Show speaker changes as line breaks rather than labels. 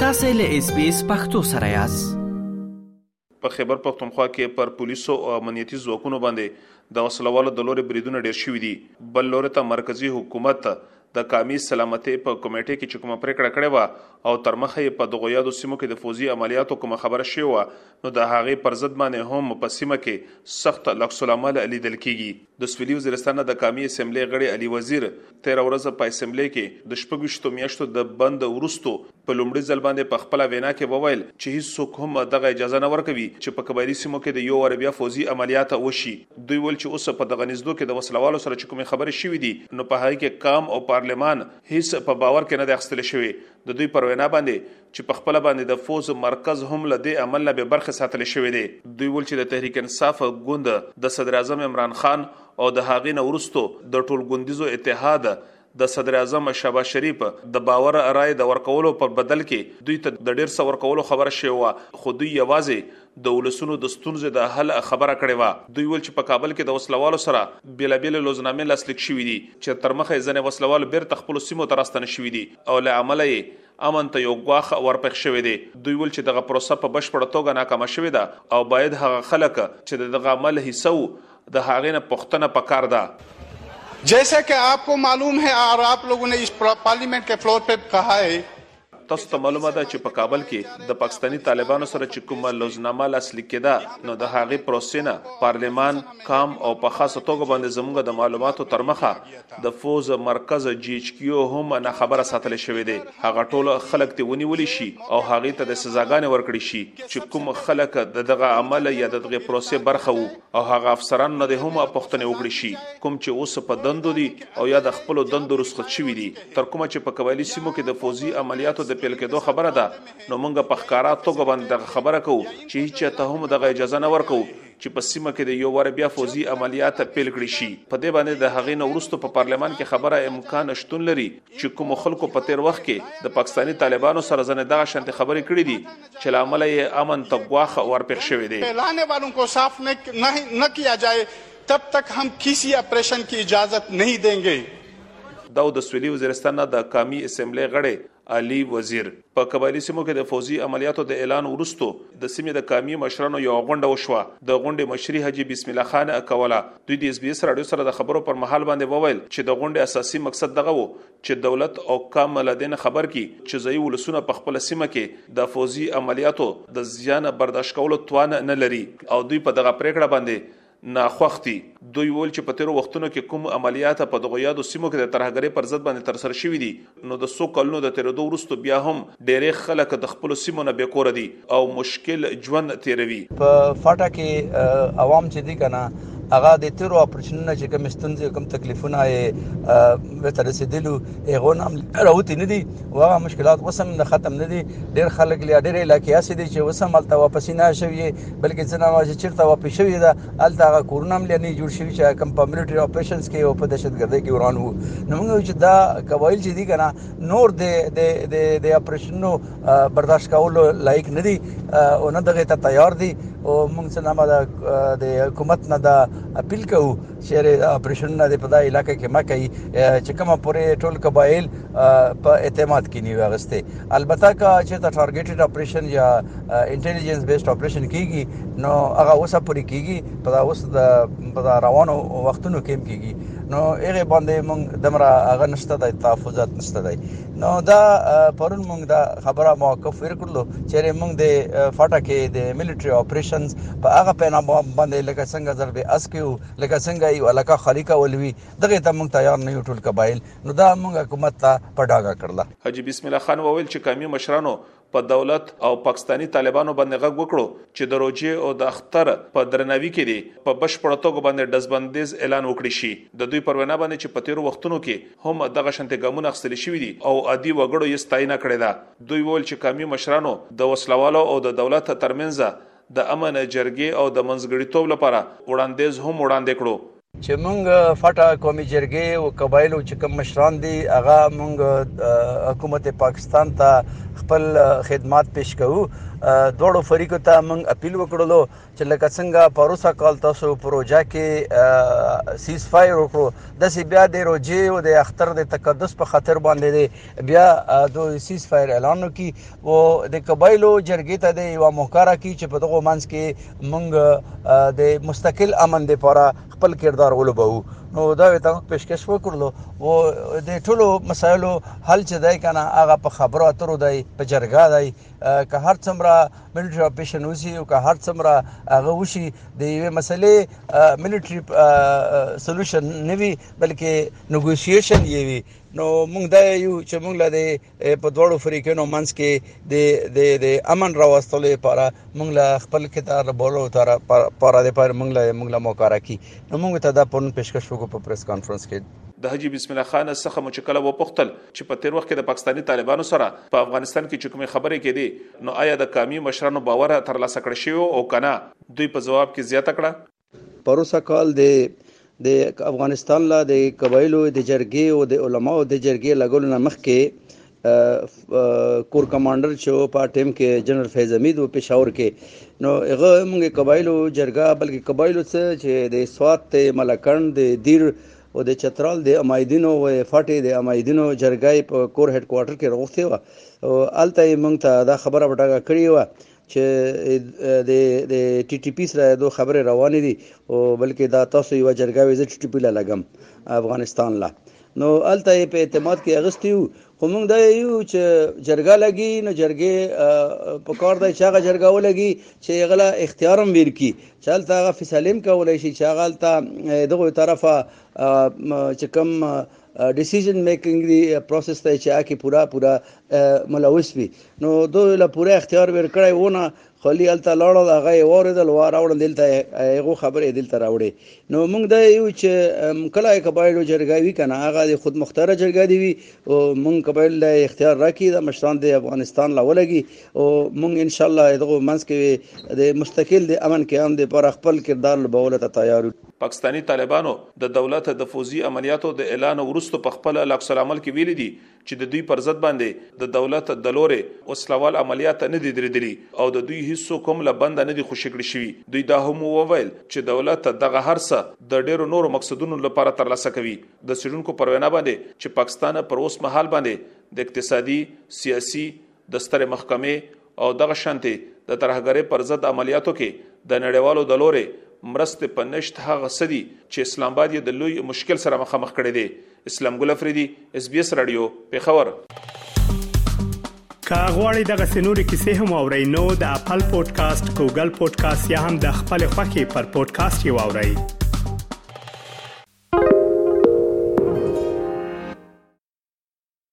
تاسو له اس بي اس پختو سره یاست
په خیبر پختونخوا کې پر پولیسو او امنیتي ځواکونو باندې د وسلوالو د لوري بریدونه ډېر شوي دي بل لوري ته مرکزی حکومت د قامي سلامتۍ په کمیټې کې چې کومه پریکړه کړې و او تر مخه یې په دغو یادو سیمو کې د فوزي عملیاتو کومه خبره شوې و نو د هغې پر ضد باندې هم په سیمه کې سخت لکس العمل لیدل کیږي د سویلي وزیرستان نه د قامي اسمبلې غړي علي وزیر تیره ورځ په اسمبلې کې د شپږ ویشتو میاشتو د بند وروسته په لومړي ځل باندې په خپله وینا کې وویل چې هیڅوک هم دغه اجازه نه ورکوي چې په قبایلي سیمو کې د یو وار بیا فوځي عملیات وشي. دوی وویل چې اوس په دغه نېزدو کې د وسله والو سره چې کومې خبرې شوې دي نو په هغې کې قام او پارلمان هیڅ په باور کې نه دی اخیستل شوی. د دوی پر وینا باندې چې په خپله باندې د فوځ مرکز هم له دې عمل نه بې برخې ساتل شوی دی. دوی وویل چې د تحریک انصاف ګوند د صدراعظم عمران خان او د هغې نه وروسته د ټولګوندیزو اتحاد د صدراعظم شهباز شریف د باور رایې د ورکولو په بدل کې دوی ته د ډېر څه ورکولو خبره شوې وه خو دوی یوازې د ولسونو د ستونزو د حل خبره کړې وه. دوی وویل چې په کابل کې د وسله والو سره بېلابېلې لوظنامې لاسلیک شوې دي چې تر مخه یې ځینې وسله وال بېرته خپلو سیمو ته راستانه شوي دي او له امله یې امن ته یو ګواښ ورپېښ شوی دی. دوی ویل چې دغه پروسه په بشپړه توګه ناکامه شوې ده او باید هغه خلک چې د دغه عمل حصه وو د هغې نه پوښتنه پکار ده.
جیسا که آپ کو معلوم هې اور آپ لوګو نې اس پارلیمنټ که فلور پې کها هې.
تاسو ته معلومه ده چې په کابل کې د پاکستاني طالبانو سره چې کومه لوظنامه لاسلیک کېده نو د هغې پروسې نه پارلیمان کام او په خاصه توګه باندې زموږ د معلوماتو ترمخه د فوځ مرکز جیچ کیو هم نا خبره ساتل شوی دی هغه ټول خلک دی ونیول شی او هغی ته د سزاګانی ورکړی شی چی کوم خلک د دغه عمل یا د دغی پروسه برخه وو او هغه افسرانو نه دی هم پوښتنی وکړی شی کوم چی اوس په دندو دی او یا د خپلو دندو رسخت شوی دی تر کومه چی په قبایلی سیمو کی د فوځی عملیاتو د پیل کیدو خبره ده نو مونږ په ښکاره توګه باندی دغه خبره کوو چی هیچا ته هم دغه اجازه نه ورکوو چې په سیمه کې د یو وار بیا فوځي عملیات پیل کړي شي په دې باندې د هغې نه ورستو په پارلمان کې خبره امکان شتون لري چې کوم خلکو په تیر وخت کې د پاکستاني طالبانو سره ځنه دغه شانت خبرې کړې دي چې لامل یې امن ته غواخه ورپېښ شوې دي
پهلانه والوں کو صاف نه نه کیا جائے تب تک هم کسی اپریشن کی اجازت نہیں دیں گے
دا د سویلي وزیرستان نه د قامي اسمبلې غړې علي وزیر، په قبایلي سیمو کې د فوځي عملیاتو د اعلان وروسته د سیمې د قامي مشرانو یوه غونډه وشوه، د غونډې مشري حاجي بسم الله خان کوله، دوی د اس بي اس راډیو سره د خبرو پر مهال باندې وویل چې د غونډې اساسي مقصد دغه و چې دولت او قام له دې نه خبر کړي چې ځايي ولسونه په خپله سیمه کې د فوځي عملیاتو د زیان برداشت کولو توان نه لري او دوی په دغه پریکړه باندې ناخوښ دي. دوی وویل چې په تېرو وختونو کې کوم عملیات په دغو یادو سیمو کې د ترهګرۍ پر ضد باندې ترسره شوي دي نو د څو کلونو د تېرېدو وروسته بیا هم ډېری خلک د خپلو سیمو نه بې کوره دي او مشکل ژوند تېروي.
په فاټا کې عوام چې دي که نه هغه د تېرو اپرېشنونو نه چې کومې ستونزې او کوم تکلیفونه یې ته رسېدلي وو هغو نه هم راوتي نه دي او هغه مشکلات اوس هم ختم نه دي. ډېر خلک یا ډېرې علاقې هسې دي چې اوس هم هلته واپسي نه شوي. بلکې څه نامه چې چیرته واپس شوې ده هلته هغه کورونه هم لنی جوړ شوي چې کم په ملټري اپریشنز کې او په دهشتګردۍ کې وران وو نو موږ چې دا قواعد چې دي کنه نور د د د د اپریشنو برداشت کولو لایق نه دي او نه دغه ته تیار دي او موږ څه نامه د حکومت نه دا اپیل کوو چې اپریشن نه د پدای علاقې کې مکه چې کومه پورې ټول قبایل په اعتماد کې نیو غسته البته که چېرته ټارګټډ اپریشن یا انټيليجنس بیسډ اپریشن کیږي نو هغه اوسه پوری کیږي په دا اوس د په دا روانو وختونو کې کیږي نو هغه باندې مونږ دمره هغه نشته د تحفظات نشته دی نو دا پرون مونږ دا خبره موقف ورکړلو چې مونږ د فاټا کې د ملټری اپریشنز په هغه پینا باندې لکه څنګه ضرب اسکیو لکه څنګه یو علاقه خلیقه ولوي دغه ته مونږ تیار نه یو ټول قبایل نو دا مونږ حکومت ته پډاګه کړله
حاجي بسم الله خان وویل چې قومي مشرانو په دولت او پاکستاني طالبانو باندې غږ وکړو چې د روجې او د اختر په درناوي کې دي په بشپړ توګه باندې دزبندیز اعلان وکړي شي د دوی پر وینا باندې چې په تیرو وختونو کې هم دغه شنت ګامونه اخستل شوی دي او عادي وګړو یې ستاینه کړې ده دوی وویل چې قومي مشرانو د وسلوالو او د دولت ترمنځ د امن جرګې او د منځګړیتوب لپاره وړاندیز هم وړاندې کړو.
چې مونږ فټه قومي جرګې او قبایلو چې کوم مشران دي هغه مونږ حکومت پاکستان ته خپل خدمات پیش کوو دوړو فریقو ته مونږ اپیل وکړلو چې لکه څنګه پروسه کال تاسو پروژه کې سیس فایر وکړو د سی بیا د روجې او د اختر د تقدس په خاطر باندې بیا د سیس فایر اعلان وکي او د قبایلو جرګې ته د یو مهکاره کی چې په دغه منځ کې مونږ د مستقل امن لپاره خپل کردار ولوبو نو دا وی ته پیشکش وکړلو او د ټولو مسایلو حل چې دای کنه هغه په خبرو اترو دی په جرګه دی که هر څومره ملټری اپریشن وسی او که هر څومره هغه وشي د یوې مسلې ملټری سولوشن نه وي بلکې نیګوسییشن یې وي نو موږ دا یو چې موږ له دې په دوړو فریقونو منځ کې د د د امن راوستلو لپاره موږ له خپل کتار بولو تر پر د پر موږ له موږ له موکاره کی نو موږ ته دا پون پیشکش وکړو په پریس کانفرنس کې
د حجی بسم الله خان څخه مو چې کله وپوښتل چې په تیر وخت کې د پاکستاني طالبانو سره په افغانستان کې چې کومې خبرې کېدي نو آیا د قامي مشرانو باور ترلاسه کړ شوی او کنه دوی په جواب کې زیاته کړه
پروسه کال د د افغانستان لا د قبایلو د جرګې او د علماو د جرګې لګولو نه مخکې کور کمانډر چې په ټیم کې جنرال فیض امید و پېښور کې نو هغه موږ قبایلو جرګه بلکې قبایلو څه چې د سوات ته ملکند د دیر او د چترال د امایدینو او فاټې د امایدینو جرګه په کور هډ کوارټر کې راغوښتې و او الته موږ ته دا خبره وټاګه کړې و چې د د ټي ټي پي سره دوه خبرې روانې دي او بلکې دا تاسو یو جرګه وي زه ټي ټي پي لا لګم افغانستان لا نو الته په اعتماد کې اغستیو خو موږ دا یو چې جرګه لګي نو جرګه په کار دی چې هغه جرګه ولګي چې غلا اختیارم ویر کی چې الته هغه فیصلیم کولای شي چې هغه الته دغه طرفه چې کوم ډیسیژن میکینګ دی پروسس ته چې اکی پورا پورا ملوث وي نو دوی له پوره اختیار ورکړی ونه خلی الته لاړه دا غي اوریدل و راوړل دلته هغه خبره دلته راوړي نو موږ دا یو چې کله کبایلو جرګه وی کنه هغه د خود مختار جرګه دی وی او موږ کبایل له اختیار راکې د مشران د افغانستان لا ولګي او موږ ان شاء الله دغه منځ کې د مستقل د امن قیام د پر خپل کردار لبول ته تیار
پاکستاني طالبانو د دولت د فوځي عملیاتو د اعلان وروسته په خپل عکس العمل کې ویلي دي چې د دوی پر ضد باندې د دولت د لورې وسلوال عملیات نه دي درېدلي او د دوی هیڅوک هم له بنده نه دي خوشې کړی شوي دوی دا هم وویل چې دولت دغه هر څه د ډېرو نورو مقصدونو لپاره ترلاسه کوي د څېړونکو پر وینا باندې چې پاکستان پر اوس مهال باندې د اقتصادي سیاسي د سترې محکمې او دغه شانتې د ترهګرۍ پر ضد عملیاتو کې د نړیوالو د لورې مرستې په نشت هغه څه دي چې اسلام آباد یې د لوی مشکل سره مخامخ کړی دی اسلام ګل افریدي اس بي اس رادیو پیښور که
غواړئ دغه سنوري کیسې هم او رینو د خپل پودکاسټ ګوګل پودکاسټ یا هم د خپل خاكي پر پودکاسټ یو اورئ